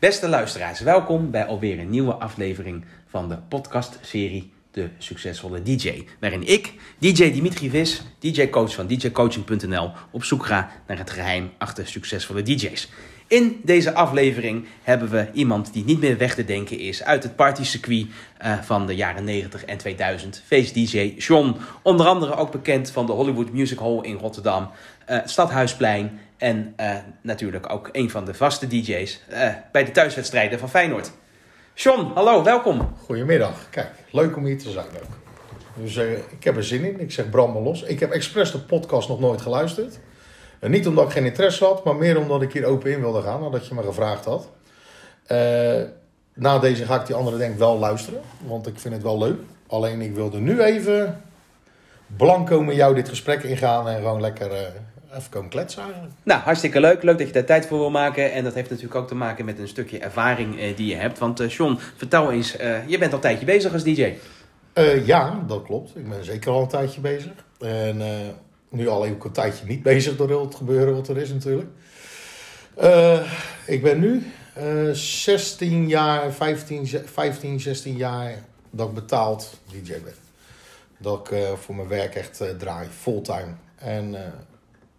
Beste luisteraars, welkom bij alweer een nieuwe aflevering van de podcastserie De Succesvolle DJ. Waarin ik, DJ Dimitri Vis, DJ-coach van DJcoaching.nl, op zoek ga naar het geheim achter succesvolle DJ's. In deze aflevering hebben we iemand die niet meer weg te denken is uit het partycircuit uh, van de jaren 90 en 2000. Face DJ Sean, onder andere ook bekend van de Hollywood Music Hall in Rotterdam, uh, Stadhuisplein en uh, natuurlijk ook een van de vaste DJ's bij de thuiswedstrijden van Feyenoord. Sean, hallo, welkom. Goedemiddag. Kijk, leuk om hier te zijn ook. Dus ik heb er zin in. Ik zeg brand los. Ik heb expres de podcast nog nooit geluisterd. En niet omdat ik geen interesse had, maar meer omdat ik hier open in wilde gaan, nadat je me gevraagd had. Uh, na deze ga ik die andere denk wel luisteren, want ik vind het wel leuk. Alleen ik wilde nu even blanco met jou dit gesprek ingaan en gewoon lekker uh, even komen kletsen eigenlijk. Nou, hartstikke leuk. Leuk dat je daar tijd voor wil maken. En dat heeft natuurlijk ook te maken met een stukje ervaring uh, die je hebt. Want Sean, vertel eens, je bent al een tijdje bezig als DJ. ja, dat klopt. Ik ben zeker al een tijdje bezig. En nu al even een tijdje niet bezig door het gebeuren wat er is natuurlijk. Uh, ik ben nu uh, eh, 16 jaar, 15, 15, 16 jaar dat ik betaald DJ ben. Dat ik uh, voor mijn werk echt draai, fulltime. En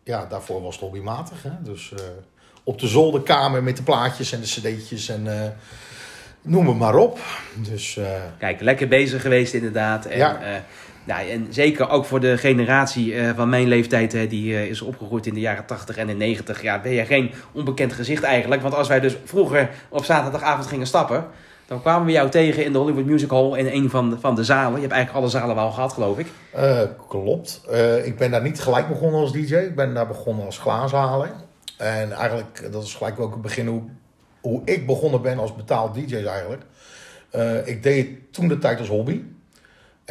ja, daarvoor was het hobbymatig. Hè? Dus op de zolderkamer met de plaatjes en de cd'tjes en noem het maar op. Dus, Kijk, lekker bezig geweest inderdaad. En, ja. Nou, en zeker ook voor de generatie uh, van mijn leeftijd, uh, die uh, is opgegroeid in de jaren 80 en de 90, ja, ben je geen onbekend gezicht eigenlijk. Want als wij dus vroeger op zaterdagavond gingen stappen, dan kwamen we jou tegen in de Hollywood Music Hall in een van de, van de zalen. Je hebt eigenlijk alle zalen wel gehad, geloof ik. klopt. ik ben daar niet gelijk begonnen als DJ. Ik ben daar begonnen als glazenhaler. En eigenlijk, dat is gelijk ook het begin hoe, hoe ik begonnen ben als betaald DJ eigenlijk. ik deed toen de tijd als hobby.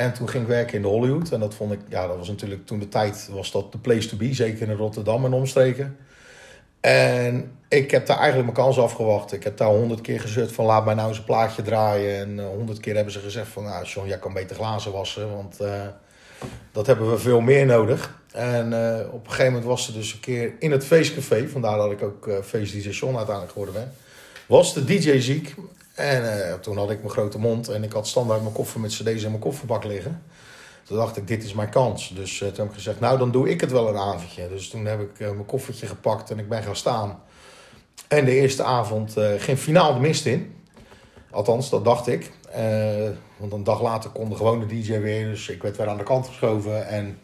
En toen ging ik werken in de Hollywood. En dat vond ik, ja, dat was natuurlijk toen de tijd was dat de place to be. Zeker in Rotterdam en omstreken. En ik heb daar eigenlijk mijn kans afgewacht. Ik heb daar honderd keer gezet van laat mij nou eens een plaatje draaien. En eh, honderd keer hebben ze gezegd van nou John, jij kan beter glazen wassen. Want uh, dat hebben we veel meer nodig. En uh, op een gegeven moment was ze dus een keer in het feestcafé. Vandaar dat ik ook uh, feest DJ John uiteindelijk geworden ben. Was de DJ ziek. En uh, toen had ik mijn grote mond en ik had standaard mijn koffer met cd's in mijn kofferbak liggen. Toen dacht ik, dit is mijn kans. Dus uh, toen heb ik gezegd, nou dan doe ik het wel een avondje. Dus toen heb ik uh, mijn koffertje gepakt en ik ben gaan staan. En de eerste avond ging finaal de mist in. Althans, dat dacht ik. want een dag later kon de gewone DJ weer. Dus ik werd weer aan de kant geschoven. En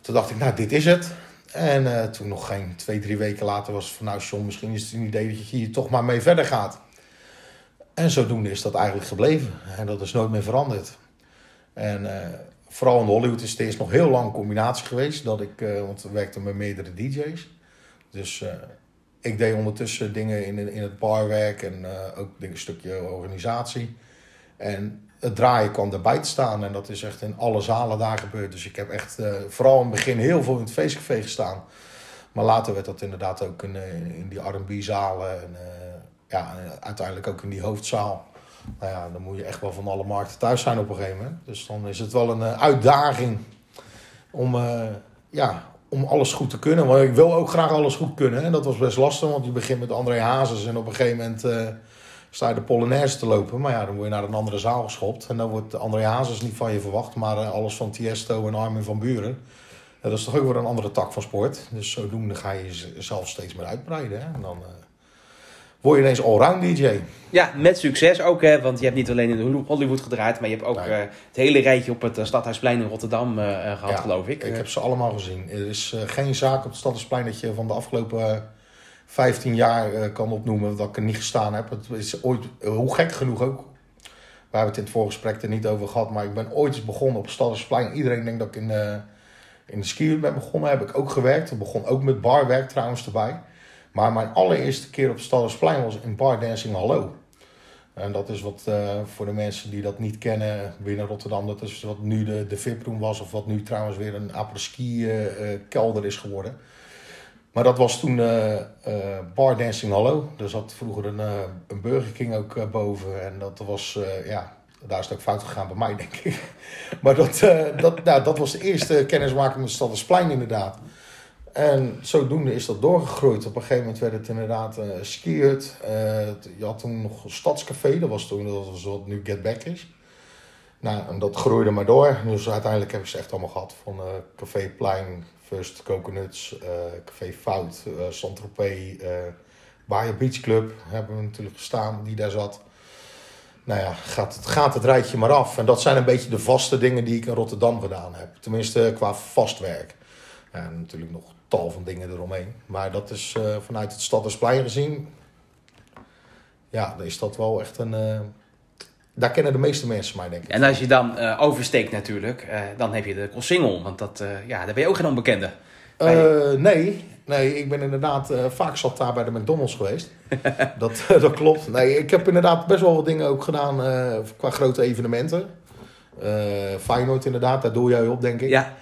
toen dacht ik, nou dit is het. En toen nog geen twee, drie weken later was het van... Nou John, misschien is het een idee dat je hier toch maar mee verder gaat. En zodoende is dat eigenlijk gebleven. En dat is nooit meer veranderd. En uh, vooral in Hollywood is het eerst nog heel lang een combinatie geweest. Dat ik, uh, want we werkten met meerdere DJ's. Dus uh, ik deed ondertussen dingen in, in het barwerk en ook een stukje organisatie. En het draaien kwam daarbij te staan. En dat is echt in alle zalen daar gebeurd. Dus ik heb echt vooral in het begin heel veel in het feestcafé gestaan. Maar later werd dat inderdaad ook in, in die R&B-zalen. En, ja, uiteindelijk ook in die hoofdzaal. Nou ja, dan moet je echt wel van alle markten thuis zijn op een gegeven moment. Dus dan is het wel een uh, uitdaging om, uh, ja, om alles goed te kunnen. Maar ik wil ook graag alles goed kunnen. En dat was best lastig, want je begint met André Hazes en op een gegeven moment uh, sta je de Polonaise te lopen. Maar ja, dan word je naar een andere zaal geschopt. En dan wordt André Hazes niet van je verwacht, maar alles van Tiesto en Armin van Buren. dat is toch ook weer een andere tak van sport. Dus zodoende ga je jezelf steeds meer uitbreiden. Hè? En dan word je ineens allround DJ. Ja, met succes ook, hè, want je hebt niet alleen in Hollywood gedraaid, maar je hebt ook uh, het hele rijtje op het uh, Stadhuisplein in Rotterdam uh, gehad, geloof ik. Ik heb ze allemaal gezien. Er is geen zaak op het Stadhuisplein dat je van de afgelopen 15 jaar kan opnoemen dat ik er niet gestaan heb. Het is ooit, hoe gek genoeg ook. We hebben het in het voorgesprek er niet over gehad, maar ik ben ooit eens begonnen op het Stadhuisplein. Iedereen denkt dat ik in, in de ski ben begonnen, heb ik ook gewerkt. Ik begon ook met barwerk trouwens erbij. Maar mijn allereerste keer op Stallersplein was in Bar Dancing Hallo. En dat is wat uh, voor de mensen die dat niet kennen binnen Rotterdam, dat is wat nu de, de VIP-room was, of wat nu trouwens weer een apres-ski-kelder uh, is geworden. Maar dat was toen uh, Bar Dancing Hallo. Er zat vroeger een, een Burger King ook boven. En dat was, ja, daar is het ook fout gegaan bij mij, denk ik. maar dat, dat, nou, dat was de eerste kennismaking met Stallersplein inderdaad. En zodoende is dat doorgegroeid. Op een gegeven moment werd het inderdaad uh, skihut. Uh, je had toen nog een stadscafé, dat was toen dat was wat nu Get Back is. Nou, en dat groeide maar door. Dus uiteindelijk hebben ze echt allemaal gehad. Van uh, Café Plein, First Coconuts, Café Fout, uh, Saint-Tropez, Bayer Beach Club hebben we natuurlijk gestaan, die daar zat. Nou ja, gaat het, gaat het rijtje maar af. En dat zijn een beetje de vaste dingen die ik in Rotterdam gedaan heb. Tenminste, qua vast werk. En natuurlijk nog tal van dingen eromheen. Maar dat is uh, vanuit het Stadhuisplein gezien. Ja, dan is dat wel echt een. Uh, daar kennen de meeste mensen mij, denk ik. En als je dan uh, oversteekt, natuurlijk, dan heb je de Kossingel. Want dat, ja, daar ben je ook geen onbekende. nee, nee, ik ben inderdaad vaak zat daar bij de McDonald's geweest. dat, dat klopt. Nee, ik heb inderdaad best wel wat dingen ook gedaan qua grote evenementen. Feyenoord inderdaad, daar doe jij op, denk ik. Ja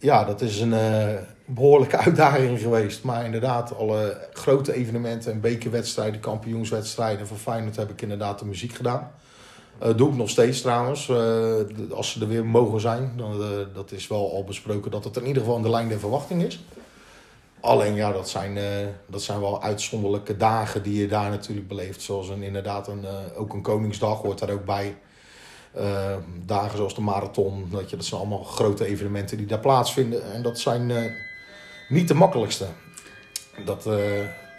ja, dat is een uh, behoorlijke uitdaging geweest. Maar inderdaad, alle grote evenementen en bekerwedstrijden, kampioenswedstrijden van Feyenoord heb ik inderdaad de muziek gedaan. Uh, doe ik nog steeds trouwens. Uh, als ze er weer mogen zijn. Dan, dat is wel al besproken dat het in ieder geval in de lijn der verwachting is. Alleen ja, dat zijn, dat zijn wel uitzonderlijke dagen die je daar natuurlijk beleeft. Zoals een, inderdaad een, ook een Koningsdag hoort daar ook bij. Uh, dagen zoals de marathon, dat, je, dat zijn allemaal grote evenementen die daar plaatsvinden. En dat zijn uh, niet de makkelijkste. Dat, uh,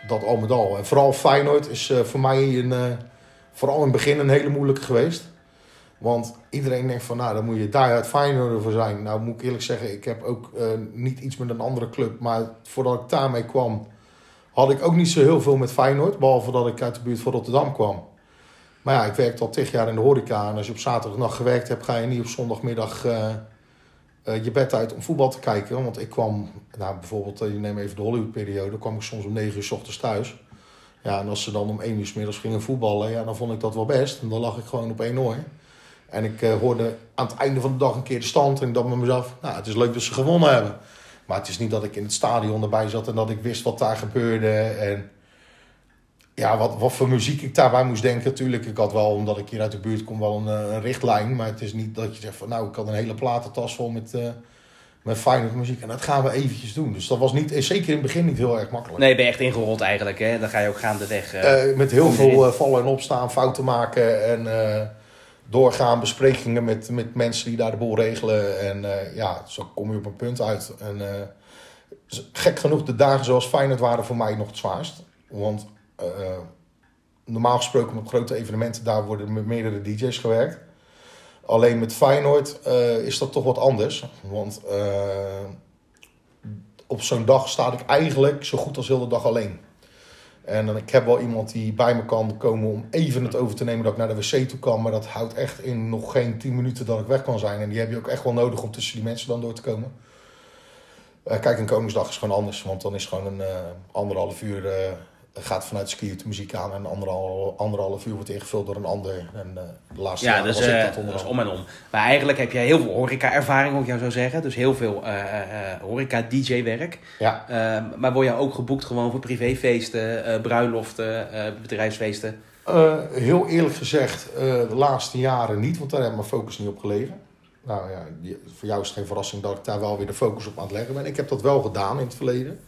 dat al met al. En vooral Feyenoord is voor mij een, vooral in het begin een hele moeilijke geweest. Want iedereen denkt van, nou, dan moet je daar uit Feyenoord voor zijn. Nou, moet ik eerlijk zeggen, ik heb ook niet iets met een andere club. Maar voordat ik daarmee kwam, had ik ook niet zo heel veel met Feyenoord. Behalve dat ik uit de buurt van Rotterdam kwam. Maar ja, ik werkte al tig jaar in de horeca. En als je op zaterdagnacht gewerkt hebt, ga je niet op zondagmiddag uh, uh, je bed uit om voetbal te kijken. Want ik kwam, nou bijvoorbeeld, uh, je neemt even de Hollywood-periode, kwam ik soms om negen uur s ochtends thuis. Ja, en als ze dan om één uur s middags gingen voetballen, ja, dan vond ik dat wel best. En dan lag ik gewoon op één oor. En ik hoorde aan het einde van de dag een keer de stand. En ik dacht met mezelf, nou, het is leuk dat ze gewonnen hebben. Maar het is niet dat ik in het stadion erbij zat en dat ik wist wat daar gebeurde. En ja, wat, wat voor muziek ik daarbij moest denken. Natuurlijk, ik had wel, omdat ik hier uit de buurt kom, wel een, eh, een richtlijn. Maar het is niet dat je zegt van, nou, ik had een hele platentas vol met, uh, met fijne muziek. En dat gaan we eventjes doen. Dus dat was niet, eh, zeker in het begin niet heel erg makkelijk. Nee, ben je echt ingerold eigenlijk, hè? Dan ga je ook gaandeweg... Uh, met heel veel vallen en opstaan, fouten maken en doorgaan, besprekingen met, met mensen die daar de boel regelen. En ja, zo kom je op een punt uit. En gek genoeg, de dagen zoals Feyenoord waren voor mij nog het zwaarst. Want uh, normaal gesproken op grote evenementen, daar worden met meerdere DJ's gewerkt. Alleen met Feyenoord uh, is dat toch wat anders. Want uh, op zo'n dag sta ik eigenlijk zo goed als heel de dag alleen. En dan, ik heb wel iemand die bij me kan komen om even het over te nemen dat ik naar de wc toe kan. Maar dat houdt echt in nog geen 10 minuten dat ik weg kan zijn. En die heb je ook echt wel nodig om tussen die mensen dan door te komen. Uh, kijk, een Koningsdag is gewoon anders. Want dan is gewoon een anderhalf uur gaat vanuit de muziek aan en anderhalf, anderhalf uur wordt ingevuld door een ander. En uh, de laatste ja, dus, was ik dat uh, om en om. Maar eigenlijk heb jij heel veel horeca-ervaring, moet ik jou zo zeggen. Dus heel veel uh, horeca-dj-werk. Ja. Ehm, maar word je ook geboekt gewoon voor privéfeesten, bruiloften, bedrijfsfeesten? heel eerlijk gezegd, de laatste jaren niet, want daar heb mijn focus niet op gelegen. Nou ja, voor jou is het geen verrassing dat ik daar wel weer de focus op aan het leggen ben. Ik heb dat wel gedaan in het verleden.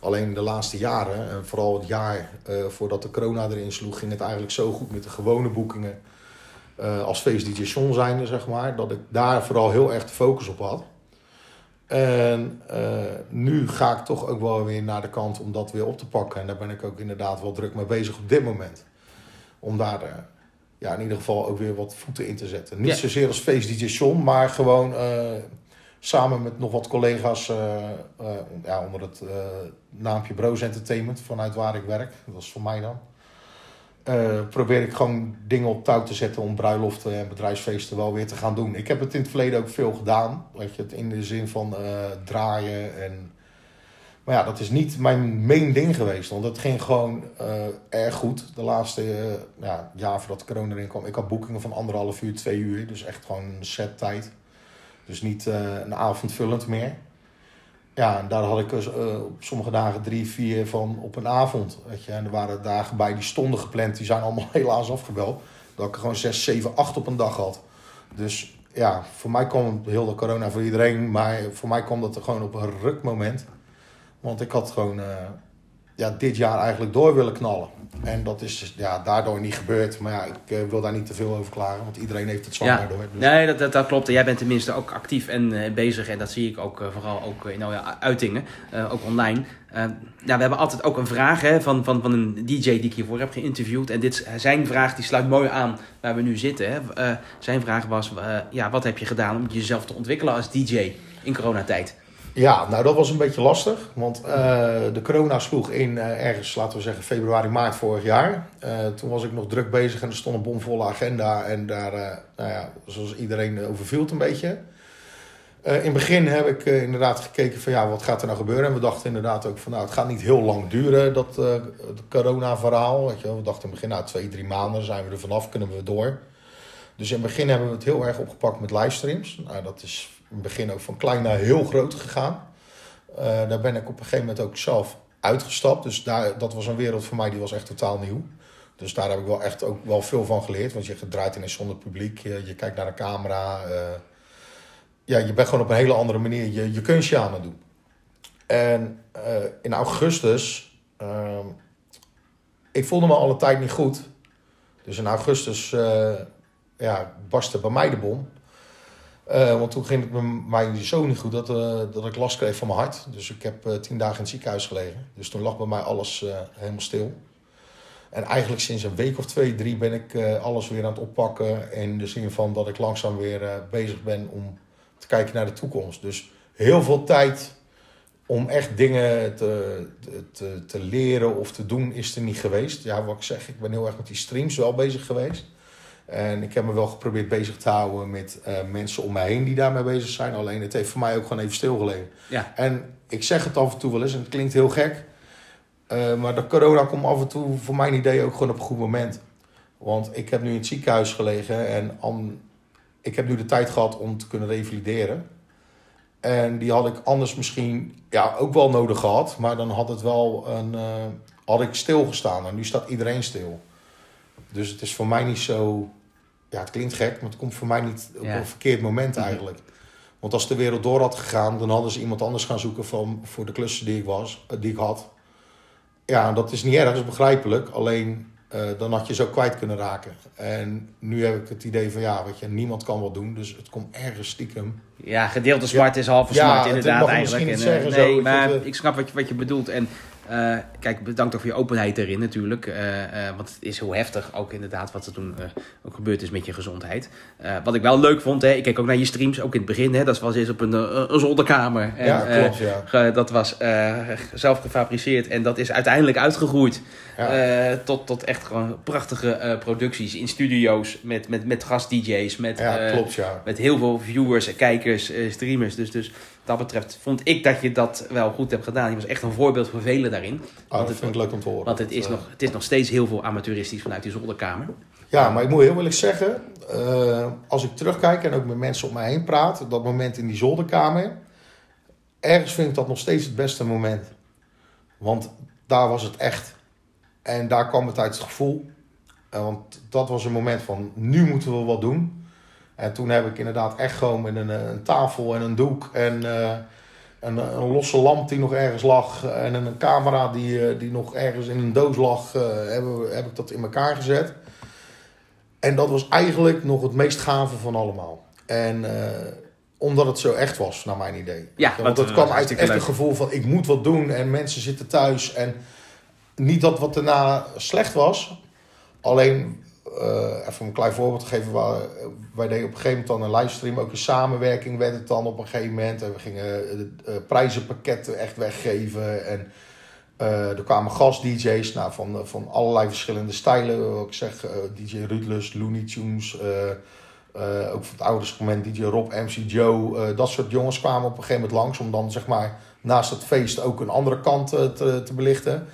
Alleen de laatste jaren, en vooral het jaar uh, voordat de corona erin sloeg, ging het eigenlijk zo goed met de gewone boekingen. Uh, als feest-DJ John zijnde, zeg maar, dat ik daar vooral heel erg de focus op had. En uh, nu ga ik toch ook wel weer naar de kant om dat weer op te pakken. En daar ben ik ook inderdaad wel druk mee bezig op dit moment. Om daar ja, in ieder geval ook weer wat voeten in te zetten. Niet ja. zozeer als feest-DJ John, maar gewoon samen met nog wat collega's uh, uh, ja, onder het uh, naampje Broos Entertainment, vanuit waar ik werk, dat is voor mij dan. probeer ik gewoon dingen op touw te zetten om bruiloften en bedrijfsfeesten wel weer te gaan doen. Ik heb het in het verleden ook veel gedaan. Weet in de zin van draaien. En... Maar ja, dat is niet mijn main ding geweest. Want het ging gewoon erg goed. De laatste ja, jaar voordat corona erin kwam. Ik had boekingen van anderhalf uur, twee uur. Dus echt gewoon set tijd. Dus niet uh, een avondvullend meer. Ja, en daar had ik dus, uh, op sommige dagen drie, vier van op een avond. Weet je. En er waren dagen bij die stonden gepland, die zijn allemaal helaas afgebeld. Dat ik gewoon zes, zeven, acht op een dag had. Dus ja, voor mij kwam heel de corona voor iedereen, maar voor mij kwam dat er gewoon op een rukmoment. Want ik had gewoon ja, dit jaar eigenlijk door willen knallen. En dat is ja, daardoor niet gebeurd. Maar ja, ik uh, wil daar niet te veel over klagen, want iedereen heeft het zwaar ja. daardoor. Dus. Nee, dat, dat, dat, klopt. Jij bent tenminste ook actief en uh, bezig. En dat zie ik ook uh, vooral ook in nou, ja, uitingen, ook online. ja, we hebben altijd ook een vraag hè, van, van, van een DJ die ik hiervoor heb geïnterviewd. En dit, zijn vraag die sluit mooi aan waar we nu zitten. Hè. zijn vraag was, ja, wat heb je gedaan om jezelf te ontwikkelen als DJ in coronatijd? Ja, nou dat was een beetje lastig. Want uh, de corona sloeg in uh, ergens, laten we zeggen, februari, maart vorig jaar. Uh, toen was ik nog druk bezig en er stond een bomvolle agenda. En daar, nou ja, zoals iedereen overviel het een beetje. in het begin heb ik inderdaad gekeken van ja, wat gaat er nou gebeuren? En we dachten inderdaad ook van nou, het gaat niet heel lang duren, dat corona-verhaal. Weet je wel. We dachten in het begin, nou twee, drie maanden zijn we er vanaf, kunnen we door. Dus in het begin hebben we het heel erg opgepakt met livestreams. Nou, dat is in het begin ook van klein naar heel groot gegaan. Uh, daar ben ik op een gegeven moment ook zelf uitgestapt. Dus daar, dat was een wereld voor mij die was echt totaal nieuw. Dus daar heb ik wel echt ook wel veel van geleerd. Want je draait ineens zonder publiek. Je, kijkt naar de camera. Uh, ja, je bent gewoon op een hele andere manier je, je kunstje aan het doen. En uh, in augustus... Ehm, ik voelde me alle tijd niet goed. Dus in augustus ja, barstte bij mij de bom. Uh, want toen ging het met mij zo niet goed dat, uh, dat ik last kreeg van mijn hart. Dus ik heb uh, tien dagen in het ziekenhuis gelegen. Dus toen lag bij mij alles helemaal stil. En eigenlijk sinds een week of twee, drie ben ik alles weer aan het oppakken. In de zin van dat ik langzaam weer bezig ben om te kijken naar de toekomst. Dus heel veel tijd om echt dingen te, te, te leren of te doen is er niet geweest. Ja, wat ik zeg, ik ben heel erg met die streams wel bezig geweest. En ik heb me wel geprobeerd bezig te houden met uh, mensen om mij heen die daarmee bezig zijn. Alleen het heeft voor mij ook gewoon even stilgelegen. Ja. En ik zeg het af en toe wel eens en het klinkt heel gek. Uh, maar de corona komt af en toe voor mijn idee ook gewoon op een goed moment. Want ik heb nu in het ziekenhuis gelegen en ik heb nu de tijd gehad om te kunnen revalideren. En die had ik anders misschien ja, ook wel nodig gehad. Maar dan had het wel een, uh, had ik stilgestaan. En nu staat iedereen stil. Dus het is voor mij niet zo ja, het klinkt gek, maar het komt voor mij niet op een verkeerd moment mhm. eigenlijk. Want als de wereld door had gegaan, dan hadden ze iemand anders gaan zoeken van, voor de klussen die ik, was, eh, die ik had. Ja, dat is niet erg, dat is begrijpelijk. Alleen uh, dan had je zo kwijt kunnen raken. En nu heb ik het idee van ja, weet je, niemand kan wat doen. Dus het komt ergens stiekem. Ja, gedeelte zwart is halve ja, smart inderdaad eigenlijk. En, zeggen, nee, zo, maar ik snap wat je, wat je bedoelt. En uh, kijk, bedankt ook voor je openheid erin natuurlijk. Uh, uh, want het is heel heftig ook inderdaad wat er toen ook gebeurd is met je gezondheid. wat ik wel leuk vond, hè, ik keek ook naar je streams, ook in het begin. Hè, dat was eens op een, een zolderkamer. En, ja, klopt, ja. dat was zelf gefabriceerd en dat is uiteindelijk uitgegroeid ja. tot, tot echt gewoon prachtige producties in studio's met, met, met gast-dj's. Met, ja, klopt, ja. met heel veel viewers, kijkers, streamers. Dus, dus dat betreft vond ik dat je dat wel goed hebt gedaan. Je was echt een voorbeeld voor velen daarin. Ah, dat vind ik leuk om te horen. Want het is, nog, het is nog steeds heel veel amateuristisch vanuit die zolderkamer. Ja, maar ik moet heel eerlijk zeggen, uh, als ik terugkijk en ook met mensen om mij heen praat, dat moment in die zolderkamer, ergens vind ik dat nog steeds het beste moment. Want daar was het echt. En daar kwam het uit het gevoel. Uh, want dat was een moment van, nu moeten we wat doen. En toen heb ik inderdaad echt gewoon met een, een tafel en een doek en uh, een, een, losse lamp die nog ergens lag en een camera die, uh, die nog ergens in een doos lag, uh, heb, heb ik dat in elkaar gezet. En dat was eigenlijk nog het meest gave van allemaal. En omdat het zo echt was, naar mijn idee. Ja, want het kwam uit echt een gevoel van ik moet wat doen en mensen zitten thuis. En niet dat wat daarna slecht was. Alleen even een klein voorbeeld te geven. Waar, wij deden op een gegeven moment dan een livestream. Ook een samenwerking werd het dan op een gegeven moment. En we gingen uh, prijzenpakketten echt weggeven. En er kwamen gast-dj's nou, van, van allerlei verschillende stijlen. Ik zeg, DJ Rudlus, Looney Tunes. ook van het ouders moment DJ Rob, MC Joe. dat soort jongens kwamen op een gegeven moment langs. Om dan zeg maar naast het feest ook een andere kant te, te belichten.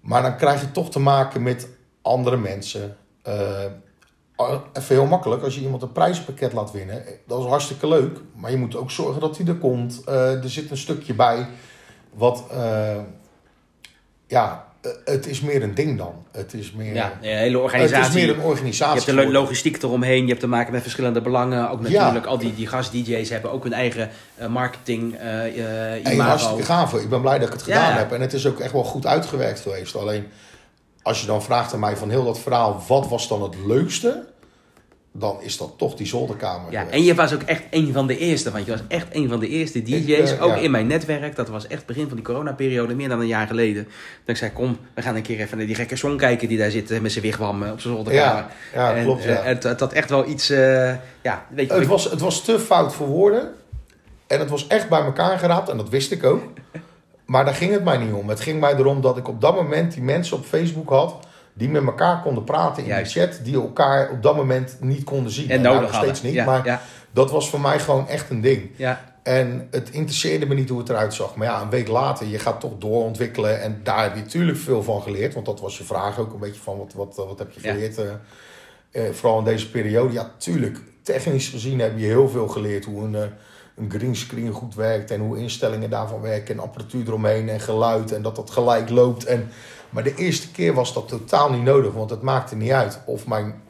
Maar dan krijg je toch te maken met andere mensen. Uh, even heel makkelijk, als je iemand een prijspakket laat winnen, dat is hartstikke leuk. Maar je moet ook zorgen dat hij er komt. Uh, er zit een stukje bij wat, uh, ja, eh, het is meer een ding dan. Het is meer, Ja, een hele organisatie. het is meer een Je organisatie. hebt de logistiek eromheen, je hebt te maken met verschillende belangen. Ook natuurlijk, al die, die gast-DJ's hebben ook hun eigen eh, marketing, eh eh, En imago. hartstikke gaaf. Ik ben blij dat ik het gedaan ja. heb. En het is ook echt wel goed uitgewerkt geweest. Alleen, als je dan vraagt aan mij van heel dat verhaal... wat was dan het leukste? Dan is dat toch die zolderkamer Ja, geweest. en je was ook echt een van de eerste, want je was echt een van de eerste DJ's, Ik, eh, ook ja. in mijn netwerk. Dat was echt begin van die coronaperiode, meer dan een jaar geleden. Dat ik zei, kom, we gaan een keer even naar die gekke song kijken die daar zit met zijn wigwam eh, op zijn zolderkamer. Ja, ja, en, klopt, ja. eh, het, het had echt wel iets, eh, ja, weet je Het was, het was te fout voor woorden. En het was echt bij elkaar geraapt. En dat wist ik ook. Maar daar ging het mij niet om. Het ging mij erom dat ik op dat moment die mensen op Facebook had... die met elkaar konden praten in Juist. de chat... die elkaar op dat moment niet konden zien. en nou, nodig nog steeds niet. Ja, maar ja, dat was voor mij gewoon echt een ding. ja, En het interesseerde me niet hoe het eruit zag. Maar ja, een week later, je gaat toch doorontwikkelen. En daar heb je natuurlijk veel van geleerd. Want dat was je vraag ook een beetje van, wat, wat, wat heb je geleerd? eh, eh, vooral in deze periode. Ja, tuurlijk. Technisch gezien heb je heel veel geleerd. Hoe een, eh, een greenscreen goed werkt. En hoe instellingen daarvan werken. En apparatuur eromheen. En geluid. En dat dat gelijk loopt. En, maar de eerste keer was dat totaal niet nodig. Want het maakte niet uit of mijn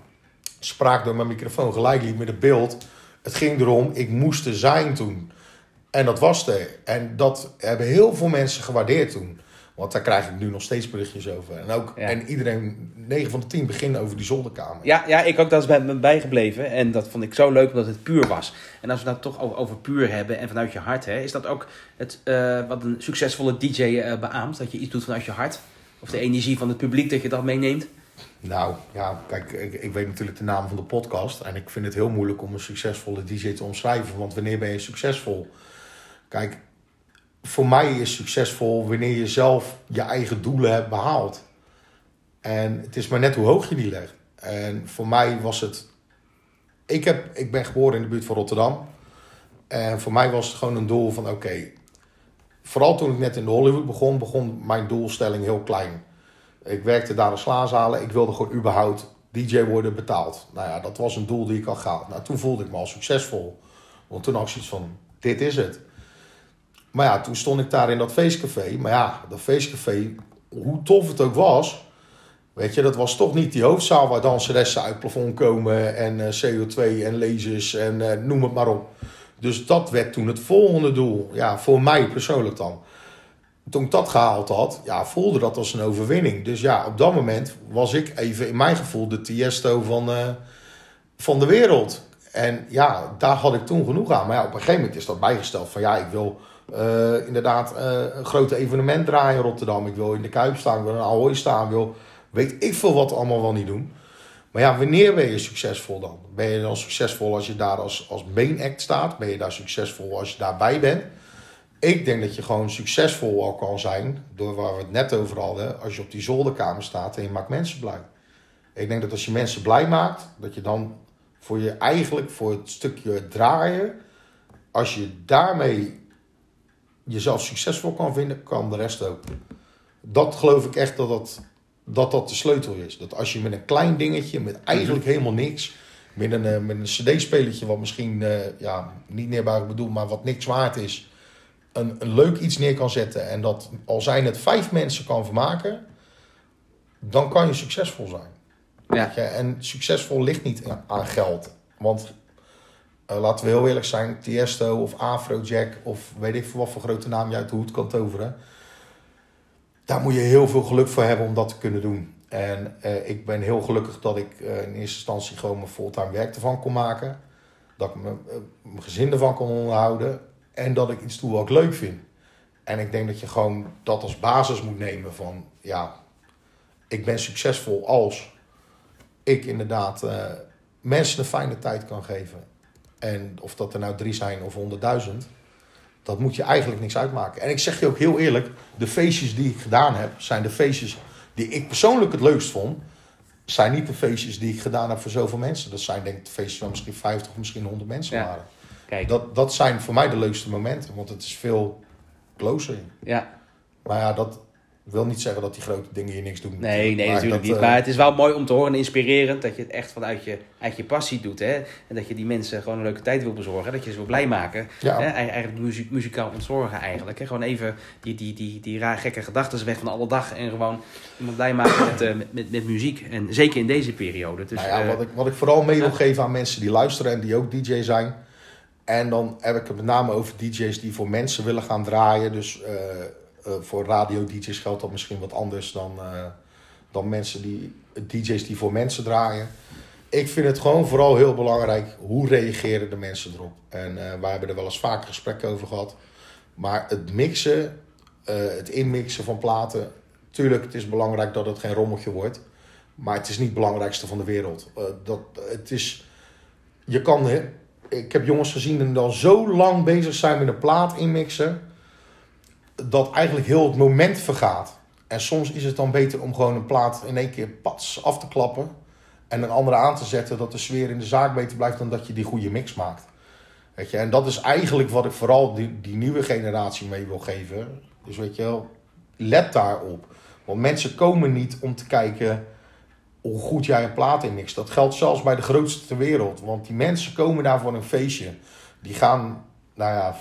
spraak door mijn microfoon gelijk liep met het beeld. Het ging erom, ik moest er zijn toen. En dat was er. En dat hebben heel veel mensen gewaardeerd toen. Want daar krijg ik nu nog steeds berichtjes over. En, ook, Ja. en iedereen, 9 van de 10 beginnen over die zolderkamer. ja, ja, ik ook, dat is bij me bijgebleven. En dat vond ik zo leuk omdat het puur was. En als we dat toch over, over puur hebben en vanuit je hart, hè, is dat ook het, eh, wat een succesvolle DJ eh, beaamt? Dat je iets doet vanuit je hart? Of de energie van het publiek dat je dat meeneemt? Nou, ja, kijk, ik, ik weet natuurlijk de naam van de podcast. En ik vind het heel moeilijk om een succesvolle DJ te omschrijven. Want wanneer ben je succesvol? Kijk, voor mij is succesvol wanneer je zelf je eigen doelen hebt behaald. En het is maar net hoe hoog je die legt. En voor mij was het. Ik, heb, ik ben geboren in de buurt van Rotterdam. En voor mij was het gewoon een doel van: oké. vooral toen ik net in de Hollywood begon, begon mijn doelstelling heel klein. Ik werkte daar als slaarzalen. Ik wilde gewoon überhaupt DJ worden betaald. Nou ja, dat was een doel die ik al gehaald. Nou, toen voelde ik me al succesvol. Want toen had ik zoiets van: dit is het. Maar ja, toen stond ik daar in dat feestcafé. Maar ja, dat feestcafé, hoe tof het ook was. Weet je, dat was toch niet die hoofdzaal waar danseressen uit het plafond komen. En eh, CO2 en lasers en eh, noem het maar op. Dus dat werd toen het volgende doel. Ja, voor mij persoonlijk dan. Toen ik dat gehaald had, ja, voelde dat als een overwinning. Dus ja, op dat moment was ik even in mijn gevoel de Tiesto van, eh, van de wereld. En ja, daar had ik toen genoeg aan. Maar ja, op een gegeven moment is dat bijgesteld van ja, ik wil eh, inderdaad eh, een grote evenement draaien in Rotterdam. Ik wil in de Kuip staan, ik wil in Ahoy staan, wil weet ik veel wat allemaal wel niet doen. Maar ja, wanneer ben je succesvol dan? Ben je dan succesvol als je daar als, als main act staat? Ben je daar succesvol als je daarbij bent? Ik denk dat je gewoon succesvol al kan zijn, door waar we het net over hadden, als je op die zolderkamer staat en je maakt mensen blij. Ik denk dat als je mensen blij maakt, dat je dan voor je eigenlijk, voor het stukje draaien, als je daarmee jezelf succesvol kan vinden, kan de rest ook. Dat geloof ik echt dat dat, dat, dat de sleutel is. Dat als je met een klein dingetje, met eigenlijk helemaal niks, met een, eh, met een cd-spelertje wat misschien eh, ja, niet neerbuigend bedoeld, maar wat niks waard is, een, een leuk iets neer kan zetten en dat al zijn het vijf mensen kan vermaken, dan kan je succesvol zijn. Ja. En succesvol ligt niet aan geld. Want eh, laten we heel eerlijk zijn, Tiesto of Afrojack of weet ik veel wat voor grote naam je uit de hoed kan toveren. Daar moet je heel veel geluk voor hebben om dat te kunnen doen. En eh, ik ben heel gelukkig dat ik eh, in eerste instantie gewoon mijn fulltime werk ervan kon maken. Dat ik mijn, mijn gezin ervan kon onderhouden. En dat ik iets doe wat ik leuk vind. En ik denk dat je gewoon dat als basis moet nemen van ja, ik ben succesvol als ik inderdaad mensen een fijne tijd kan geven. En of dat er nou drie zijn of honderdduizend, dat moet je eigenlijk niks uitmaken. En ik zeg je ook heel eerlijk, de feestjes die ik gedaan heb, zijn de feestjes die ik persoonlijk het leukst vond. Zijn niet de feestjes die ik gedaan heb voor zoveel mensen. Dat zijn denk ik de feestjes waar misschien 50 of misschien 100 mensen Ja. waren. Kijk, Dat, dat zijn voor mij de leukste momenten, want het is veel closer. ja. Maar ja, dat, wil niet zeggen dat die grote dingen hier niks doen. Nee, nee, Maar natuurlijk dat, niet. eh, Maar het is wel mooi om te horen en inspirerend dat je het echt vanuit je, uit je passie doet. Hè? En dat je die mensen gewoon een leuke tijd wil bezorgen. Dat je ze wil blij maken. Ja. Hè? Eigen- Eigenlijk muziek, muzikaal ontzorgen eigenlijk. Hè? Gewoon even die, die, die, die raar gekke gedachten weg van alle dag. En gewoon iemand blij maken met, eh, met, met, met muziek. En zeker in deze periode. Dus, nou ja, eh, wat, ik, wat ik vooral mee wil geven aan mensen die luisteren en die ook DJ zijn. En dan heb ik het met name over DJ's die voor mensen willen gaan draaien. Dus eh, voor radio-DJ's geldt dat misschien wat anders dan, eh, dan mensen die, DJ's die voor mensen draaien. Ik vind het gewoon vooral heel belangrijk hoe reageren de mensen erop. En eh wij hebben er wel eens vaker gesprekken over gehad. Maar het mixen, het inmixen van platen. Tuurlijk, het is belangrijk dat het geen rommeltje wordt. Maar het is niet het belangrijkste van de wereld. Dat, het is, je kan, ik heb jongens gezien die dan zo lang bezig zijn met een plaat inmixen. Dat eigenlijk heel het moment vergaat. En soms is het dan beter om gewoon een plaat in één keer pats af te klappen. En een andere aan te zetten. Dat de sfeer in de zaak beter blijft dan dat je die goede mix maakt. Weet je, en dat is eigenlijk wat ik vooral die, die nieuwe generatie mee wil geven. Dus weet je wel, let daarop. Want mensen komen niet om te kijken hoe goed jij een plaat inmixt. Dat geldt zelfs bij de grootste ter wereld. Want die mensen komen daar voor een feestje. Die gaan, nou ja,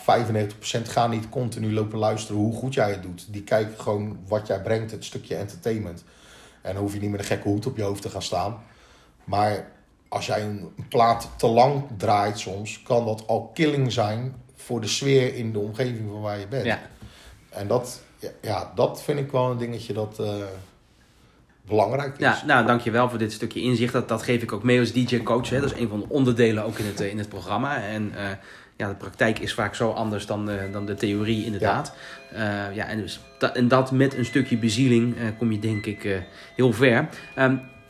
95% gaan niet continu lopen luisteren hoe goed jij het doet. Die kijken gewoon wat jij brengt, het stukje entertainment. En dan hoef je niet met een gekke hoed op je hoofd te gaan staan. Maar als jij een plaat te lang draait soms, kan dat al killing zijn voor de sfeer in de omgeving van waar je bent. ja. En dat, ja, ja, dat vind ik wel een dingetje dat eh, belangrijk is. Ja, nou, dankjewel voor dit stukje inzicht. Dat, dat geef ik ook mee als DJ-coach. hè. Dat is een van de onderdelen ook in het, eh, in het programma. En eh, ja, de praktijk is vaak zo anders dan, de dan de theorie, inderdaad. Ja, ja en, dus dat, en dat met een stukje bezieling eh, kom je denk ik eh, heel ver.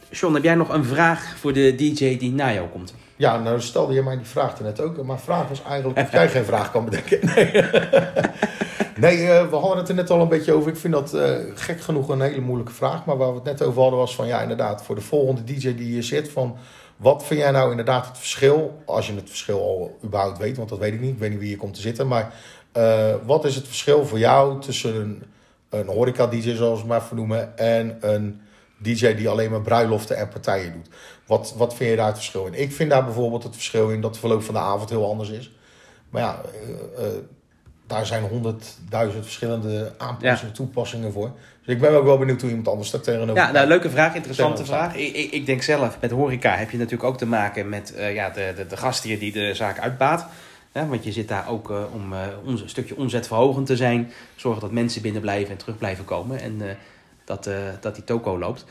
John, heb jij nog een vraag voor de DJ die na jou komt? Ja, nou stelde je mij die vraag er net ook. Maar vraag was eigenlijk of jij geen vraag kan bedenken. Nee, nee eh, we hadden het er net al een beetje over. Ik vind dat eh, gek genoeg een hele moeilijke vraag. Maar waar we het net over hadden was van... Ja, inderdaad, voor de volgende DJ die hier zit... Van, wat vind jij nou inderdaad het verschil? Als je het verschil al überhaupt weet. Want dat weet ik niet. Ik weet niet wie hier komt te zitten. Maar eh, wat is het verschil voor jou tussen een, een horeca-DJ zoals we maar vernoemen... En een... DJ die alleen maar bruiloften en partijen doet. Wat, wat vind je daar het verschil in? Ik vind daar bijvoorbeeld het verschil in dat de verloop van de avond heel anders is. Maar ja, daar zijn honderdduizend verschillende aanpassingen, toepassingen voor. Dus ik ben ook wel benieuwd hoe iemand anders daar tegenover Ja, nou, leuke vraag, interessante vraag. Ik, ik, ik denk zelf, met horeca heb je natuurlijk ook te maken met eh, ja, de, de, de gastheer die de zaak uitbaat. Ja, want je zit daar ook eh, om eh, ons- een stukje omzetverhogend te zijn. Zorgen dat mensen binnen blijven en terug blijven komen. En dat, dat die toko loopt.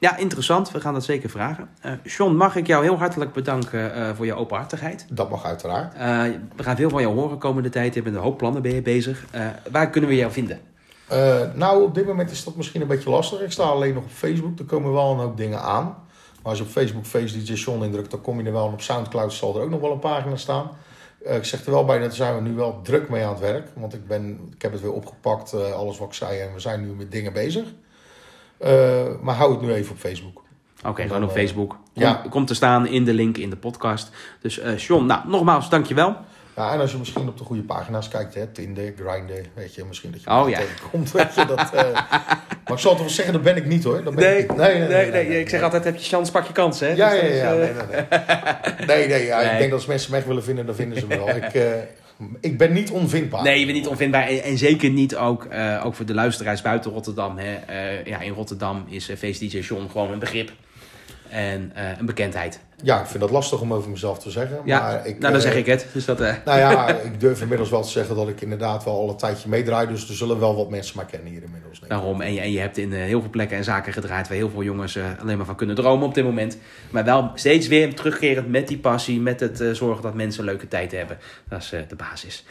Ja, interessant. We gaan dat zeker vragen. Eh John, mag ik jou heel hartelijk bedanken eh, voor je openhartigheid. Dat mag uiteraard. Eh, we gaan veel van jou horen komende tijd. Je bent een hoop plannen ben je bezig. Waar kunnen we jou vinden? Nou, op dit moment is dat misschien een beetje lastig. Ik sta alleen nog op Facebook. Er komen wel een hoop dingen aan. Maar als je op Facebook Face DJ John indrukt, dan kom je er wel. En op Soundcloud zal er ook nog wel een pagina staan. Ik zeg er wel bij, dat zijn we nu wel druk mee aan het werk. Want ik, ben, ik heb het weer opgepakt, alles wat ik zei. En we zijn nu met dingen bezig. Eh, maar hou het nu even op Facebook. Oké, gewoon op eh, Facebook. Kom, ja. Komt te staan in de link in de podcast. Dus John, nou, nogmaals, dankjewel. Ja, en als je misschien op de goede pagina's kijkt, hè, Tinder, Grindr, weet je, misschien dat je Oh, ja. tegenkomt. Weet je, dat, maar ik zal toch wel zeggen, dat ben ik niet hoor. Dat ben ik niet. Ik zeg altijd, heb je chance, pak je kans, hè? Ja, Dus ja, is, ja. Nee, nee, nee. nee, nee, ja, Nee. ik denk dat als mensen me echt willen vinden, dan vinden ze me wel. Ik, ik ben niet onvindbaar. Nee, je bent niet onvindbaar. En, zeker niet ook, eh, ook voor de luisteraars buiten Rotterdam. Hè. Eh, ja, in Rotterdam is uh, DJ John gewoon een begrip. En eh, een bekendheid. Ja, ik vind dat lastig om over mezelf te zeggen. Ja, maar ik, nou dan eh, zeg ik het. Dus dat, eh, Nou ja, ik durf inmiddels wel te zeggen dat ik inderdaad wel al een tijdje meedraai. Dus er zullen wel wat mensen maar kennen hier inmiddels. denk ik. Daarom, en je, en je hebt in heel veel plekken en zaken gedraaid waar heel veel jongens alleen maar van kunnen dromen op dit moment. Maar wel steeds weer terugkerend met die passie, met het zorgen dat mensen een leuke tijd hebben. Dat is de basis.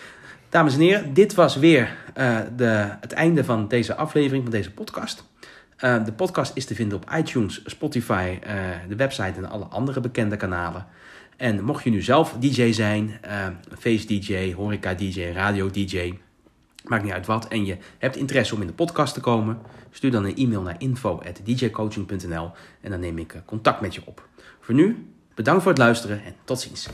Dames en heren, dit was weer de, het einde van deze aflevering, van deze podcast. Eh, de podcast is te vinden op iTunes, Spotify, eh, de website en alle andere bekende kanalen. En mocht je nu zelf DJ zijn, eh, face DJ, horeca DJ, radio DJ, maakt niet uit wat, en je hebt interesse om in de podcast te komen, stuur dan een e-mail naar info.djcoaching.nl en dan neem ik contact met je op. Voor nu, bedankt voor het luisteren en tot ziens.